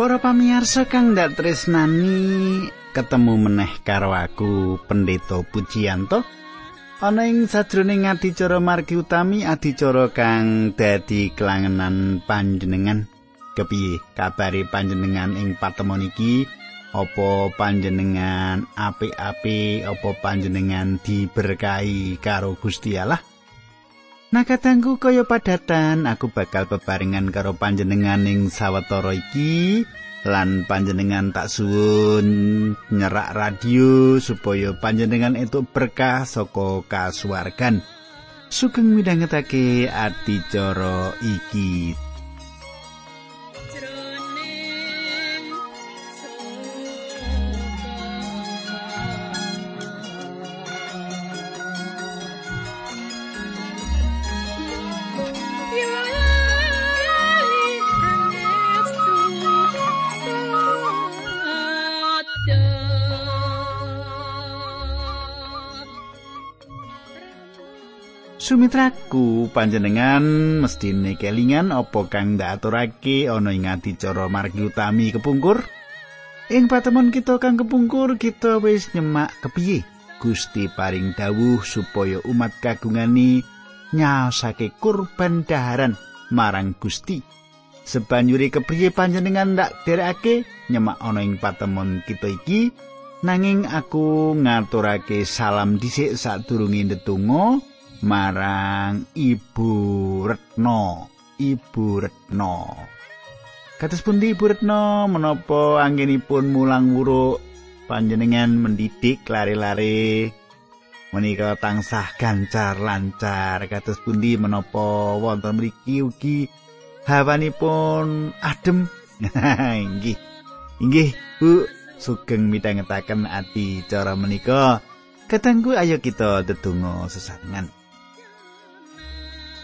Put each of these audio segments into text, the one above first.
Para pamirsa kang ndak tresnani ketemu meneh karo aku Pendeta Pujiyanto. Ana ing sajroning adicara margi utami adicara kang dadi kelangenan panjenengan. Kepiye kabare panjenengan ing patemon iki? Apa panjenengan apik-apik? Apa panjenengan diberkahi karo Gusti Allah? Nah katangku kaya padatan aku bakal bebarengan karo panjenengan ing sawetara iki lan panjenengan tak suwun nyerak radio supaya panjenengan itu berkah saka kasuwargan. Sugeng midhangetake adicara iki Sumitraku panjenengan mestine kelingan apa kang ndaturake ana ing adicara margi utami kepungkur. Ing patemon kita kang kepungkur kita wis nyemak kepiye Gusti paring dawuh supaya umat kagungani nyaosake kurban daharan marang Gusti. Sebanjuri kepriye panjenengan ndak derekake nyemak ana ing patemon kita iki nanging aku ngaturake salam dhisik sadurunge ndedonga marang Ibu Retno. Ibu Retno. Kados pundi Ibu Retno? Menapa anggenipun mulang wuruk? Panjenengan mendidik lari-lari. Menika tansah gancar lancar kados pundi menapa wonten mriki ugi hawanipun adem inggih. Inggih Bu. Sugeng midhangetaken ati cara menika. Katanggu ayo kita tetunggo sesarengan.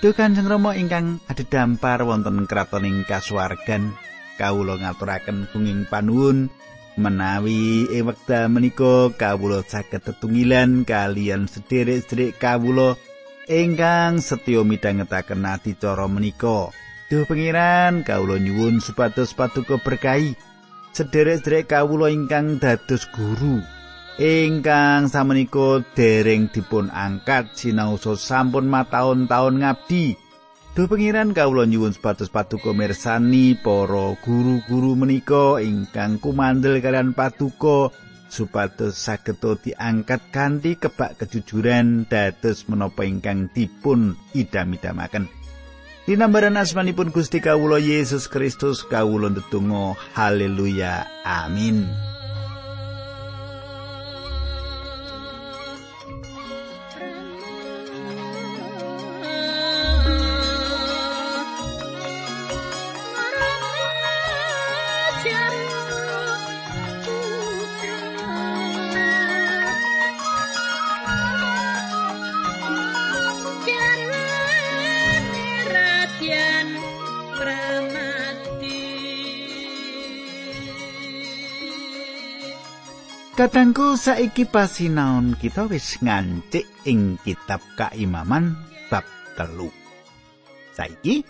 Duh Kanjeng Rama ingkang adhedhampar wonten kratoning kasuwargan kawula ngaturaken bunging panuwun. Menawi ing wekdal menika kawula saged tetunggilan kalian sederek-sederek kawula ingkang setya midhangetaken adicara menika. Duh pengiran kawula nyuwun supados paduka berkahi. Sederek-sederek kawula ingkang dados guru ingkang samenika dereng dipun angkat sinausa sampun mataun-taun ngabdi. Duh pengiran kawula nyuwun sepatus paduka mirsani para guru-guru menika ingkang kumandel kalian paduka supados saged diangkat kanthi kebak kejujuran dados menapa ingkang dipun idam-idamaken. Dinambaran asmanipun Gusti Kawula Yesus Kristus kawula ndedonga haleluya amin. Katangku saiki pasinaon kita wis ngancik ing kitab kaimaman bab telu. Saiki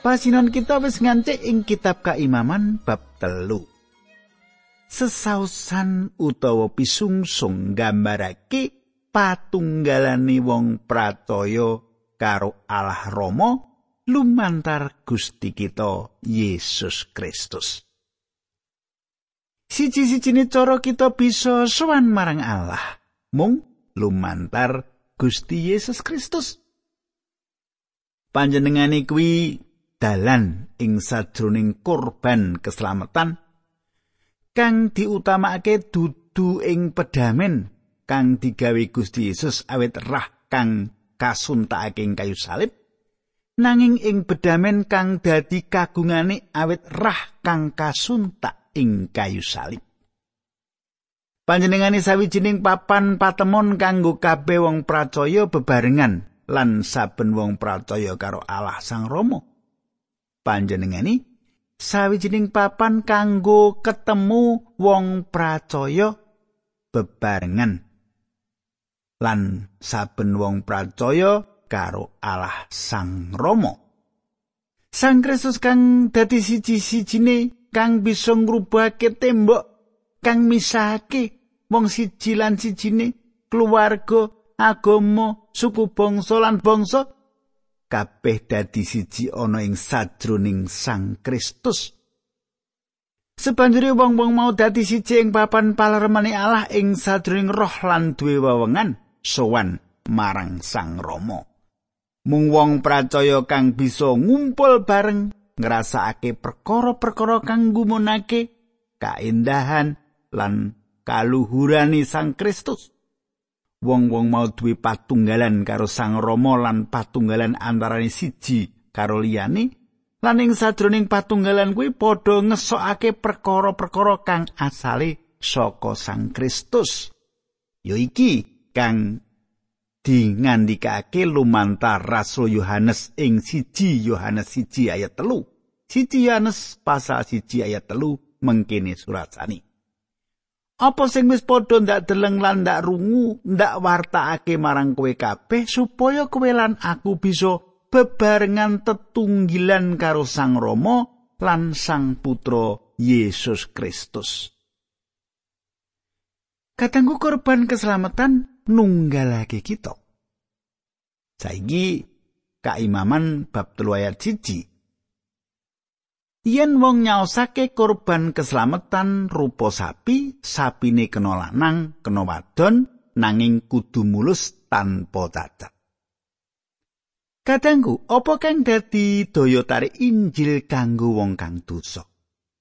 pasinaon kita wis ngancik ing kitab kaimaman bab telu. Sesausan utawa pisungsung gambarake patunggalane wong pracaya karo Allah Rama lumantar Gusti kita Yesus Kristus. Siji-sijine cara kita bisa sowan marang Allah mung lumantar Gusti Yesus Kristus. Panjenengane kuwi dalan ing sajroning korban keselamatan kang diutamakake dudu ing pedamen kang digawe Gusti Yesus awit rah kang kasuntakake ing kayu salib nanging ing bedamen kang dadi kagungane awit rah kang kasuntak ing kayu salib. Panjenengane sawijining papan patemon kanggo kabeh wong pracaya bebarengan lan saben wong pracaya karo Allah Sang Rama. Panjenengane sawijining papan kanggo ketemu wong pracaya bebarengan lan saben wong pracaya karo Allah Sang Rama. Sang Kristus kang dadi siji-sijine kang bisa ngrubahake tembok kang misahake wong siji lan sijine keluarga agama suku bangsa lan bangsa kabeh dadi siji ana ing sajroning Sang Kristus Sebanjure wong-wong mau dadi siji ing papan palermane Allah ing sajroning roh lan duwe wewengan sowan marang Sang Rama. Mung wong percaya kang bisa ngumpul bareng ngrasakake perkara-perkara kang gumunake kaendahan lan kaluhurani Sang Kristus. Wong-wong mau duwe patunggalan karo Sang Rama lan patunggalan antarane siji karo liyane lan ing sajroning patunggalan kuwi padha ngesokake perkara-perkara kang asale saka Sang Kristus. Yo iki kang dingandikake lumantar Rasul Yohanes ing siji Yohanes siji ayat telu. Siji Yohanes pasal siji ayat telu mengkini surat sani. Apa sing wis padha ndak deleng lan ndak rungu, ndak wartakake marang kowe kabeh supaya kowe lan aku bisa bebarengan tetunggilan karo Sang Rama lan Sang Putra Yesus Kristus. Katanggu korban keselamatan nunggalake kita. Saiki kaimaman bab telu ayat siji. Yen wong nyaosake korban keselamatan rupa sapi, sapine kena lanang, kena wadon, nanging kudu mulus tanpa cacat. Kadangku, apa kang dadi daya tarik Injil kanggo wong kang dosa?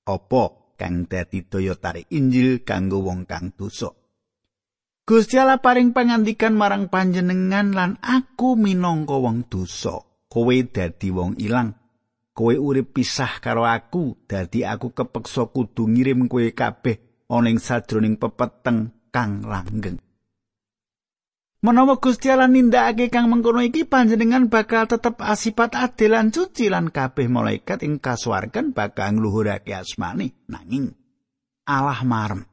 Apa kang dadi daya tarik Injil kanggo wong kang dosa? Gusti Allah paring pangandikan marang panjenengan lan aku minangka wong dosa. Kowe dadi wong ilang. Kowe urip pisah karo aku, dadi aku kepeksa kudu ngirim kowe kabeh ana ing sajroning pepeteng kang langgeng. Menawa Gusti Allah nindakake kang mengkono iki panjenengan bakal tetep asipat adil lan suci lan kabeh malaikat ing kasuwargan bakal ngluhurake asmane nanging Allah marem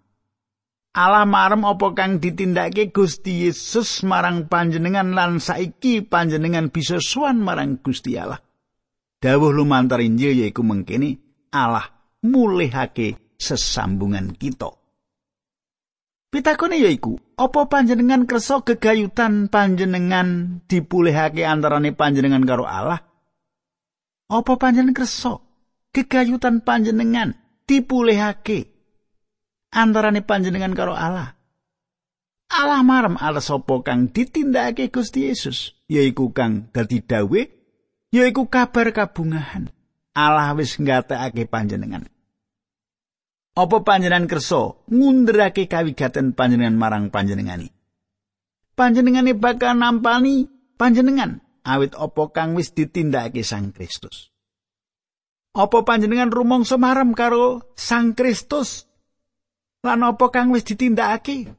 Allah marem apa kang ditindakake Gusti Yesus marang panjenengan lan saiki panjenengan bisa suwan marang Gusti Allah. Dawuh lumantar Injil yaiku mengkini Allah mulihake sesambungan kita. Pitakone yaiku, apa panjenengan kersa gegayutan panjenengan dipulihake antarane panjenengan karo Allah? Apa panjenengan kersa gegayutan panjenengan dipulihake antarane panjenengan karo Allah. Allah marem ala sapa kang ditindakake Gusti Yesus, yaiku kang dadi dawe, yaiku kabar kabungahan. Allah wis nggatekake panjenengan. Apa panjenengan kersa ngunderake kawigaten panjenengan marang panjenengani? Panjenengane bakal nampani panjenengan awit apa kang wis ditindakake Sang Kristus. Apa panjenengan rumangsa marem karo Sang Kristus Lan apa kang wis ditindakake?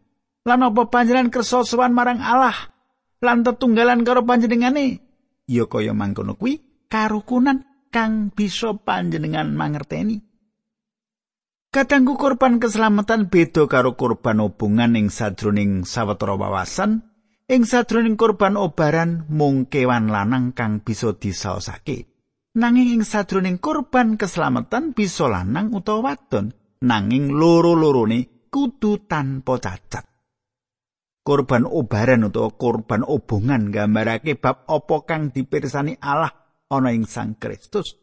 Lan apa panjenengan kersa sowan marang Allah? Lan tetunggalan karo panjenengane? Ya kaya mangkono kuwi karukunan kang bisa panjenengan mangerteni. Katanggu korban keselamatan beda karo korban hubungan ing sadroning sawetara wawasan, ing sadroning korban obaran mung kewan lanang kang bisa disaosake. Nanging ing sadroning korban keselamatan bisa lanang utawa wadon. Nanging loro-lorone kudu tanpa cacat. Korban obaran utawa korban obongan gambarake bab apa kang dipirsani Allah ana ing Sang Kristus.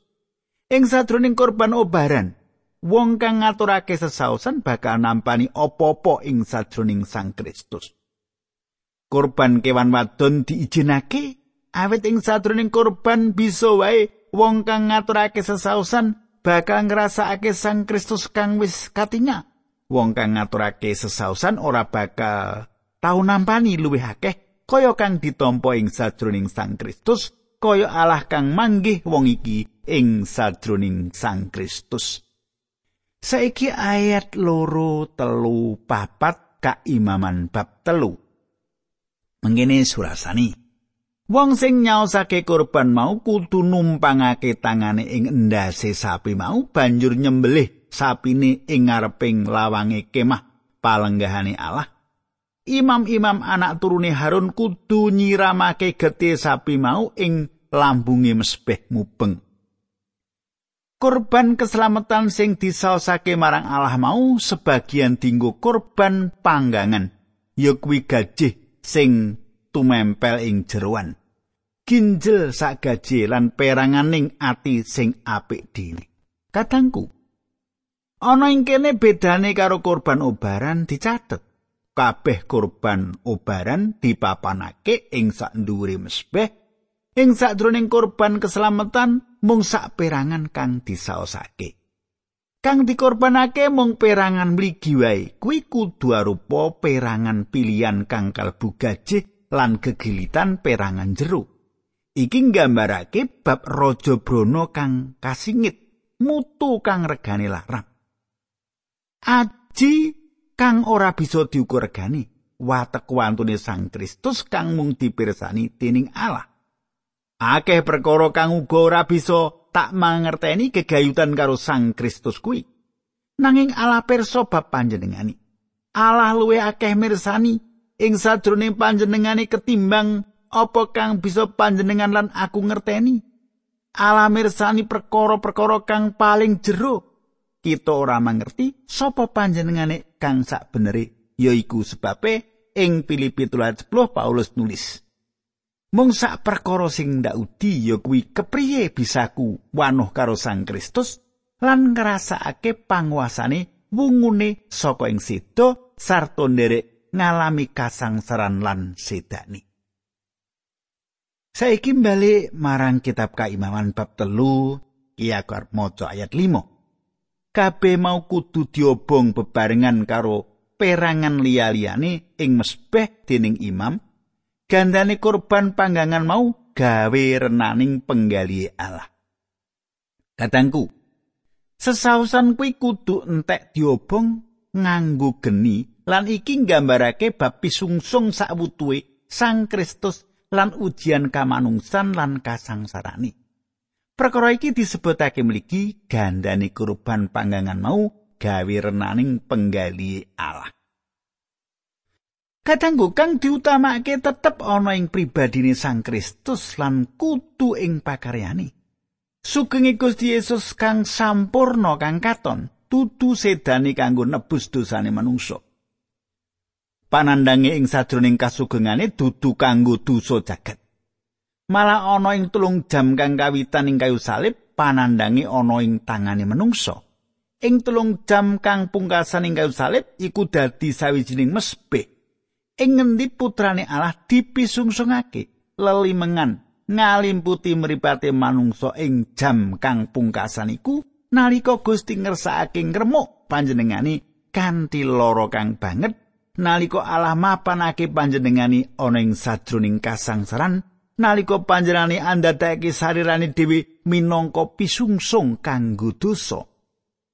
Ing sadroning korban obaran, wong kang ngaturake sesausan bakal nampani apa-apa ing sadroning Sang Kristus. Korban kewan wadon diijinake awit ing sadroning korban bisa wae wong kang ngaturake sesausan bakal ngrasakake Sang Kristus kang wis katinga. Wong kang ngaturake sesausan ora bakal tau nampani luwih akeh kaya kang ditampa ing sajroning Sang Kristus, kaya Allah kang manggih wong iki ing sajroning Sang Kristus. Saiki ayat loro telu papat kaimaman bab telu. Mengene surasani. Wong sing nyaosake kurban mau kudu numpangake tangane ing endase sapi mau banjur nyembelih sapine ing ngareping lawange kemah palenggahane Allah. Imam-imam anak turune Harun kudu nyiramake getih sapi mau ing lambunge mesbeh mubeng. Korban keselamatan sing disaosake marang Allah mau sebagian dinggo korban panggangan, ya kuwi gajih sing tumempel ing jeroan. Ginjel sak gajih lan peranganing ati sing apik dhewe. Kadangku, ana ing kene bedane karo korban obaran dicatet. Kabeh korban obaran dipapanake ing sak dhuwure mesbeh ing sakjroning korban keselamatan mung sak perangan kang disaosake. Kang dikorbanake mung perangan mligi wae. Kuwi kudu arupa perangan pilihan kang kalbu gajih lan gegilitan perangan jero. Iki nggambarake bab raja Brono kang kasingit, mutu kang regane larang. Aji kang ora bisa diukur regane, watek wantune Sang Kristus kang mung dipirsani dening Allah. Akeh perkara kang uga ora bisa tak mangerteni gegayutan karo Sang Kristus kuwi. Nanging Allah pirsa bab panjenengani. Allah luwe akeh mirsani ing sajroning panjenengani ketimbang apa kang bisa panjenengan lan aku ngerteni. Allah mirsani perkara-perkara kang paling jero. Kita ora mangerti sapa panjenengane kang sak benere yaiku sebabe ing Filipi 10 Paulus nulis. Mung sak perkara sing ndak udi ya kuwi kepriye bisaku wanuh karo Sang Kristus lan ngrasakake panguasane wungune saka ing sedo sarta nderek ngalami kasangsaran lan sedani. Saiki bali marang kitab Kaimaman bab telu Kiakar maca ayat 5. Kabeh mau kudu diobong bebarengan karo perangan liya-liyane ing mesbeh dening imam gandane korban panggangan mau gawe renaning penggali Allah. Katangku, sesausan kuwi kudu entek diobong nganggo geni lan iki nggambarake bab pisungsung sakwutuhe Sang Kristus lan ujian kamanungsan lan kasangsarane. Perkara iki disebutake mligi gandane korban panggangan mau gawe renaning penggali Allah. Kadangku kang diutamakake tetep ana ing pribadine Sang Kristus lan kutu ing pakaryane. Sugeng Gusti Yesus kang sampurno kang katon, tutu sedani kanggo nebus dosane manungsa. Panandange ing sajroning kasugengane dudu kanggo dosa jagat. Malah ana ing tulung jam kang kawitan ing kayu salib, panandange ana ing tangane manungsa. Ing tulung jam kang pungkasan ing kayu salib iku dadi sawijining mesbeh ing ngendi putrane Allah dipisungsungake lelimengan ngalimputi mripate manungsa ing jam kang pungkasan iku nalika Gusti ngersakake ngremuk panjenengani kanthi lara kang banget nalika Allah mapanake panjenengani ana ing sajroning kasangsaran nalika panjenengani andhatake sarirane dhewe minangka pisungsung kanggo dosa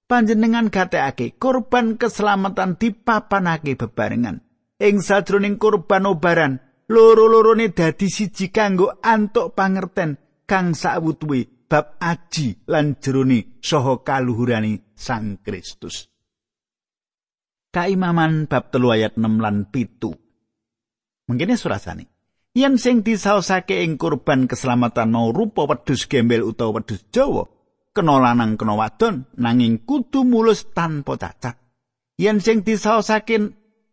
panjenengan gatekake korban keselamatan dipapanake bebarengan ing sajroning kurban obaran loro-lorone dadi siji kanggo antuk pangerten kang sawutuwe bab aji lan jerone saha kaluhurane Sang Kristus. Kaimaman bab telu ayat 6 lan pitu. Mengkene surasane. Yen sing disaosake ing kurban keselamatan mau rupa wedhus gembel utawa wedhus Jawa, kena lanang kena wadon nanging kudu mulus tanpa cacat. Yen sing disaosake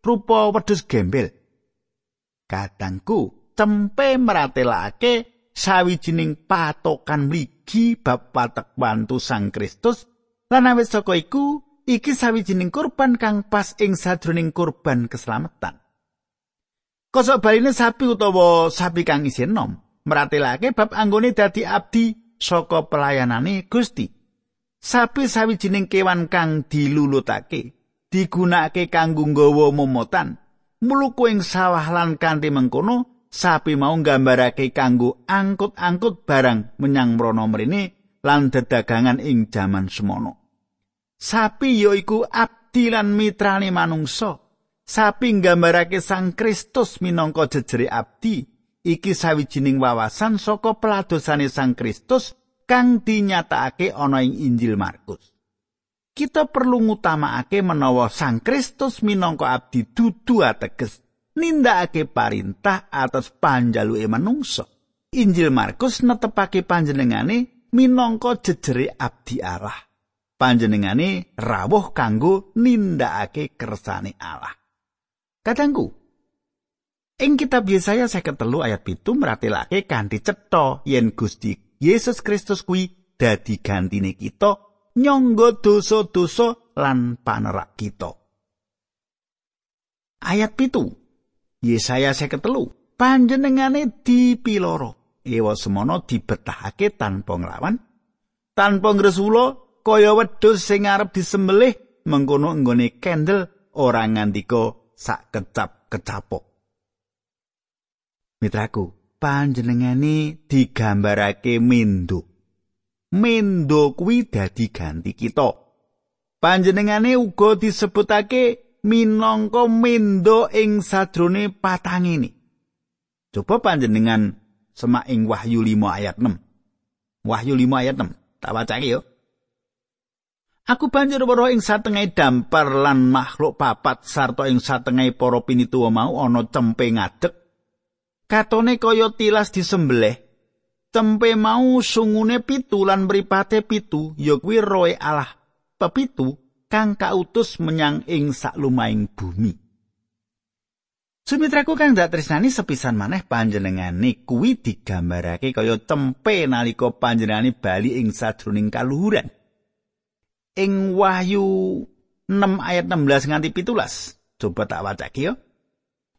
rupa wedhus gembel. Kadangku cempe meratelake sawijining patokan mligi bab patek bantu Sang Kristus lan awit saka iku iki sawijining kurban kang pas ing sadroning kurban keselamatan. Kosok baline sapi utawa sapi kang isin nom meratelake bab anggone dadi abdi saka pelayanane Gusti. Sapi sawijining kewan kang dilulutake digunakake kanggo nggawa momotan muluku ing sawah lan kanthi mengkono sapi mau nggambarake kanggo angkut-angkut barang menyang mrono mrene lan dedagangan ing jaman semono sapi yaiku abdi lan mitrane manungsa sapi nggambarake sang Kristus minangka jejere abdi iki sawijining wawasan saka peladosane sang Kristus kang dinyatakake ana ing Injil Markus kita perlu ngutamakake menawa Sang Kristus minangka abdi dudu ateges nindakake parintah atas panjaluke manungsa. Injil Markus netepake panjenengane minangka jejere abdi Allah. Panjenengane rawuh kanggo nindakake kersane Allah. Kadangku, ing kitab Yesaya 53 ayat 7 meratelake kanthi cetha yen Gusti Yesus Kristus kuwi dadi gantine kita nyangga dosa-dosa lan panerak kita. Ayat pitu Yesaya 53 panjenengane dipiloro ewa semono dibetahake tanpa nglawan tanpa ngresula kaya wedhus sing arep disembelih mengkono nggone kendel ora ngandika sak kecap kecapok. Mitraku, panjenengane digambarake mendo. Mendo kuwi dadi ganti kita. Panjenengane uga disebutake minangka mendo ing sadrone patang ini. Coba panjenengan semak ing Wahyu 5 ayat 6. Wahyu 5 ayat 6. Tak wacake yo. Aku banjur weruh ing satengahing dampar lan makhluk papat sarta ing satengahing para pinituwa mau ana cempe ngadeg. Katone kaya tilas disembelih. Cempe mau sungune pitu lan mripate pitu ya kuwi roe Allah pepitu kang kautus menyang ing saklumahing bumi. Sumitraku kang dak tresnani sepisan maneh panjenengane kuwi digambarake kaya cempe nalika panjenengane bali ing sajroning kaluhuran. Ing Wahyu 6 ayat 16 nganti 17. Coba tak wacake ya.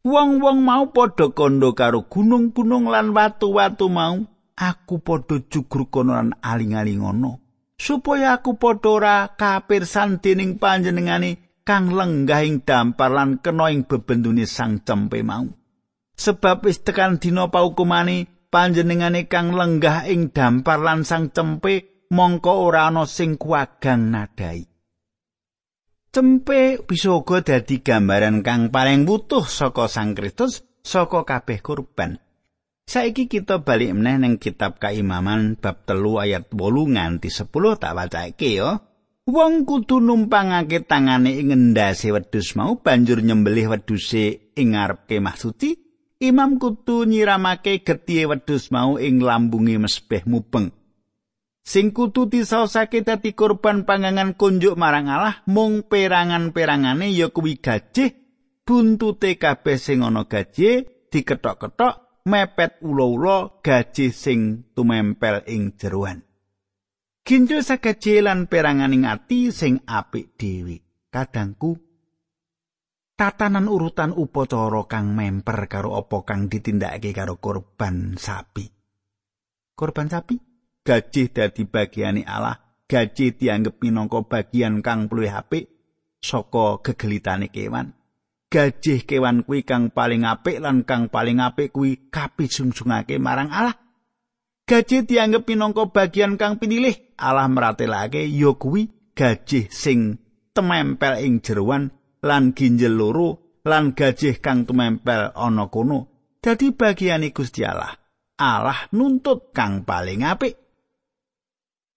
Wong-wong mau padha kondo karo gunung-gunung lan watu-watu mau, aku padha jugur kono lan aling-aling ngono. Supaya aku padha ora kapirsan dening panjenengane kang lenggah ing dampar lan kena ing bebendune sang cempe mau. Sebab wis tekan dina paukumane panjenengane kang lenggah ing dampar lan sang cempe mongko ora ana sing kuwagang nadai. Cempe bisa uga dadi gambaran kang paling butuh saka Sang Kristus saka kabeh kurban. Saiki kita balik meneh ning kitab Kaimaman bab telu ayat 8 nganti 10 tak wacake ya. Wong kudu numpangake tangane ing ngendhase wedhus mau banjur nyembelih wedhuse ing ngarep kemah suci. Imam kudu nyiramake getihe wedhus mau ing lambunge mesbeh mubeng. Sing kudu disaosake dadi korban pangangan kunjuk marang Allah mung perangan-perangane ya kuwi gajih buntute kabeh sing ana gajih diketok-ketok mepet ula-ula gajih sing tumempel ing jeroan ginjel sagajih lan peranganing ati sing apik dhewe. Kadangku tatanan urutan upacara kang memper karo apa kang ditindakake karo korban sapi. Korban sapi gajih dadi bagiane Allah, gajih dianggep minangka bagian kang luwih apik saka gegelitane kewan. Gajih kewan kuwi kang paling apik lan kang paling apik kuwi kapisungsungake marang Allah. Gajih dianggep minangka bagian kang pinilih Allah meratelake ya kuwi gajih sing temempel ing jeroan lan ginjel loro lan gajih kang tumempel ana kono dadi bagiane Gusti Allah. Allah nuntut kang paling apik.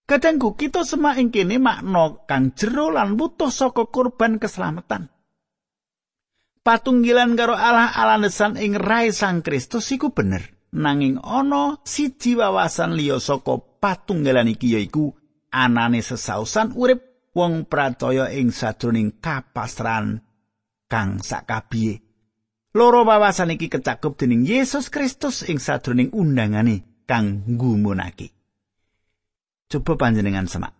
Kadangku kita semak ing kene makna kang jero lan butuh saka kurban keselamatan. Patunggilan karo Allah alanesan ing rai Sang Kristus iku bener. Nanging ana siji wawasan liya saka patunggalan iki yaiku anane sesausan urip wong pracaya ing sadroning kapasran kang sakabiye. Loro wawasan iki kecakup dening Yesus Kristus ing sadroning undangane kang nggumunake. Coba panjenengan semak.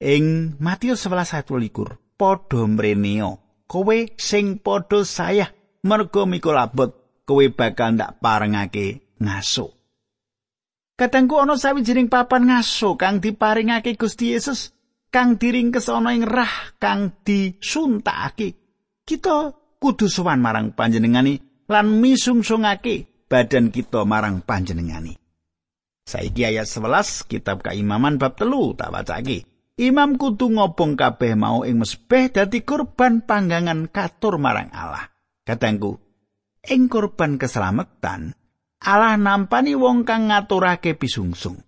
Ing Matius 11 ayat 21, padha mreneo, kowe sing padha saya mergo mikul abot, kowe bakal ndak parengake ngaso. Katengku ana sawijining papan ngaso kang diparingake Gusti Yesus kang diringkes ana ing rah kang disuntakake. Kita kudu sowan marang panjenengani lan misungsungake badan kita marang panjenengani. Saiki ayat 11 kitab Kaimaman bab telu tak wacake. Imam kudu ngobong kabeh mau ing mesbeh dadi kurban panggangan katur marang Allah. Katengku, ing kurban keselamatan Allah nampani wong kang ngaturake pisungsung.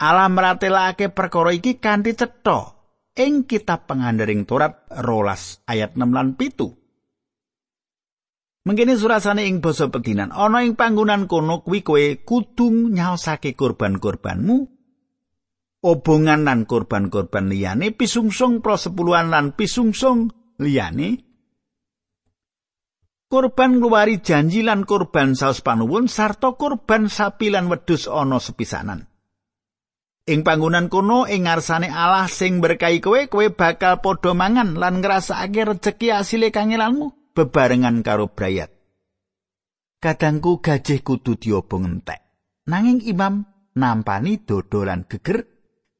Allah meratelake perkara iki kanthi cetha ing kitab pengandering Torat rolas ayat 6 lan pitu. Mengkene surasane ing basa pedinan, ana ing panggonan kono kuwi kowe kudu nyaosake kurban-kurbanmu obongan lan korban-korban liyane pisungsung prosepuluhan lan pisungsung liyane. Korban ngluwari janji lan korban saus panuwun sarta korban sapi lan wedhus ana sepisanan. Ing panggonan kono ing ngarsane Allah sing berkahi kowe kowe bakal padha mangan lan ngrasakake rejeki asile kangelanmu bebarengan karo brayat kadangku gajih kudu diobong entek nanging imam nampani dodolan geger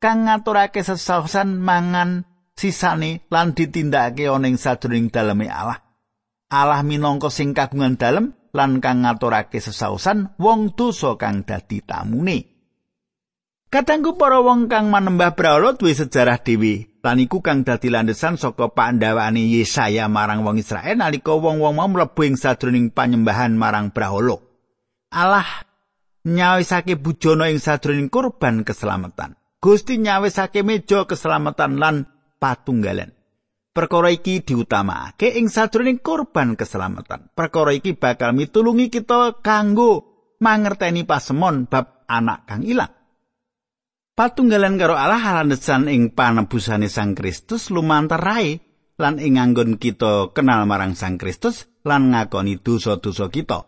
kang ngaturake sesausan mangan sisane lan ditindakake ana ing sadurunging daleme Allah. Allah minangka sing kagungan dalem lan kang ngaturake sesausan wong dosa kang dadi tamune. Katanggu para wong kang manembah brahala duwe sejarah dhewe. Lan iku kang dadi landesan saka pandhawane Yesaya marang wong Israel nalika wong-wong mau mlebu ing sadurunging panyembahan marang brahala. Allah nyawisake bujana ing sadurunging kurban keselamatan. Gusti nyawisake meja keselamatan lan patunggalan. Perkara iki diutamakake ing sajroning korban keselamatan. Perkara iki bakal mitulungi kita kanggo mangerteni pasemon bab anak kang ilang. Patunggalan karo Allah halandesan ing panebusane Sang Kristus lumantar rai lan ing anggon kita kenal marang Sang Kristus lan ngakoni dosa-dosa kita.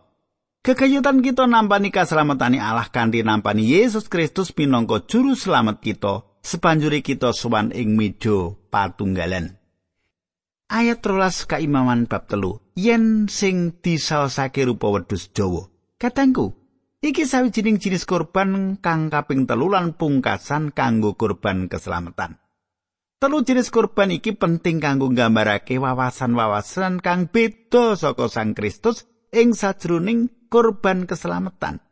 Kekayutan kita nampani kaselamatani Allah kanthi nampani Yesus Kristus minangka juru selamat kita sepanjuri kita sowan ing meja patunggalan. Ayat 13 kaimaman bab telu. Yen sing disaosake rupa wedhus Jawa. Katangku, iki sawijining jenis korban kang kaping telu lan pungkasan kanggo korban keselamatan. Telu jenis korban iki penting kanggo nggambarake wawasan-wawasan kang beda saka Sang Kristus ing sajroning korban keselamatan.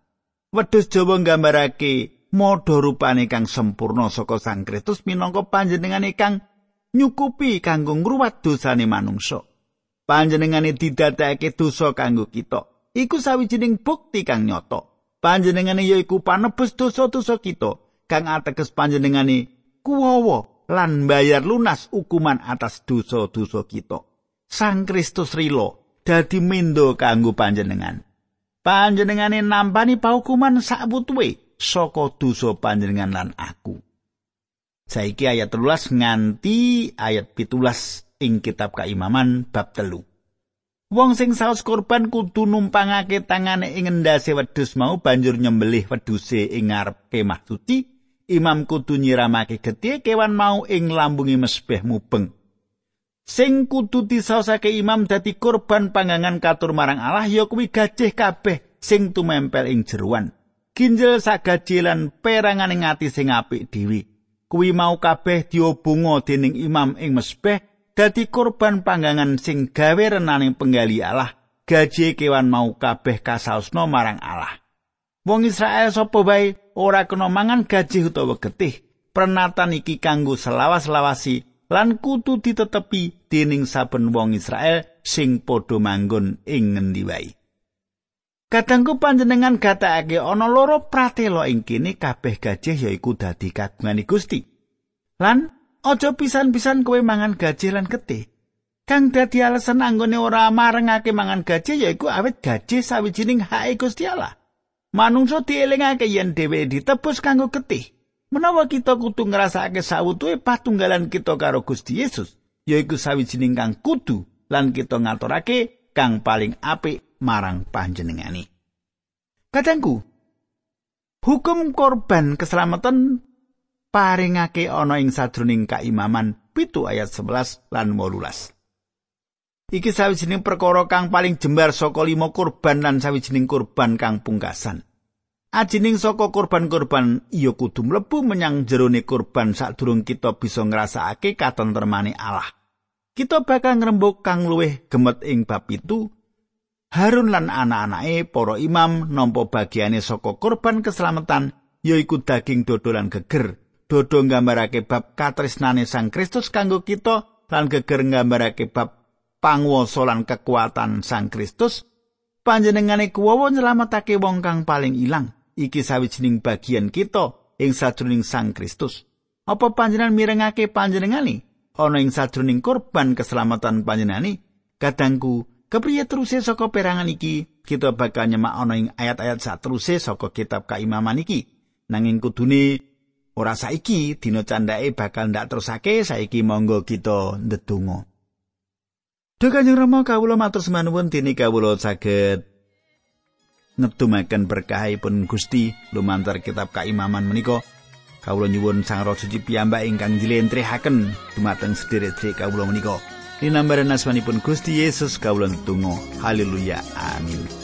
Wedhus Jawa nggambarake modho rupane kang sempurna saka Sang Kristus minangka panjenengane kang nyukupi kanggo ngruwat dosane manungsa. Panjenengane didadekake dosa kanggo kita. Iku sawijining bukti kang nyata. Panjenengane yaiku panebus dosa-dosa kita kang ateges panjenengane kuwawa lan bayar lunas hukuman atas dosa-dosa kita. Sang Kristus rilo dadi mendo kanggo panjenengan. panjenengane nampani paukuman sabutuwe saka dosa panjenengan lan aku. Saiki ayat 13 nganti ayat 17 ing kitab Kaimaman bab telu. Wong sing saus korban kudu numpangake tangane ing endase wedhus mau banjur nyembelih wedhuse ing ngarep kemah suci. Imam kudu nyiramake getih kewan mau ing lambungi mesbeh mubeng. sing kudu disaosake imam dadi korban pangangan katur marang Allah ya kuwi gajih kabeh sing tumempel ing jeruan ginjel sagaji lan perangan ing ati sing apik dhewe kuwi mau kabeh diobungo dening imam ing mesbeh dadi korban pangangan sing gawe renaning penggali Allah gaji kewan mau kabeh kasausno marang Allah wong Israel sapa wae ora kena mangan gaji utawa getih pernatan iki kanggo selawas-lawasi lan kudu ditetepi dening saben wong Israel sing padha manggon ing ngendi wae. Kadangku panjenengan gatakake ana loro pratela ing kene kabeh gajih yaiku dadi kagungan Gusti. Lan aja pisan-pisan kowe mangan gajih lan getih. Kang dadi alasan anggone ora marengake mangan gajih yaiku awet gajih sawijining hak Gusti Allah. Manungsa dielingake yen dhewe ditebus kanggo getih. Menawa kita kudu ngrasakake sawutuhe patunggalan kita karo Gusti Yesus, yaiku sawijining kang kudu lan kita ngaturake kang paling apik marang panjenengane. Kadangku, hukum korban keselamatan paringake ana ing sadroning kaimaman pitu ayat 11 lan 18. Iki sawijining perkara kang paling jembar saka lima korban lan sawijining korban kang pungkasan. Ajining saka korban-korban iya kudu mlebu menyang jerone korban sadurung kita bisa ngrasakake katentremane Allah. Kita bakal ngrembug kang luwih gemet ing bab itu. Harun lan anak-anake para imam nampa bagiane saka korban keselamatan yaiku daging dodolan geger. Dodo nggambarake bab katresnane Sang Kristus kanggo kita lan geger nggambarake bab panguwasa lan kekuatan Sang Kristus. Panjenengane kuwawa nyelametake wong kang paling ilang. iki sawijining bagian kita ing sajroning Sang Kristus. Apa panjenengan mirengake panjenengane ana ing sajroning korban keselamatan panjenengane? Kadangku, kepriye teruse saka perangan iki kita bakal nyemak ana ing ayat-ayat sateruse saka kitab kaimaman iki. Nanging kudune ora saiki dina candhake bakal ndak terusake saiki monggo kita ndedonga Duh Kanjeng Rama kawula matur semanuwun dene kawula saged ngetumaken berkahipun Gusti lumantar kitab kaimaman menika. Kawula nyuwun Sang Roh Suci piyambak ingkang njlentrehaken dumateng sedherek-sedherek kawula menika. Dinambaran asmanipun Gusti Yesus kawula netunggal. Haleluya. Amin.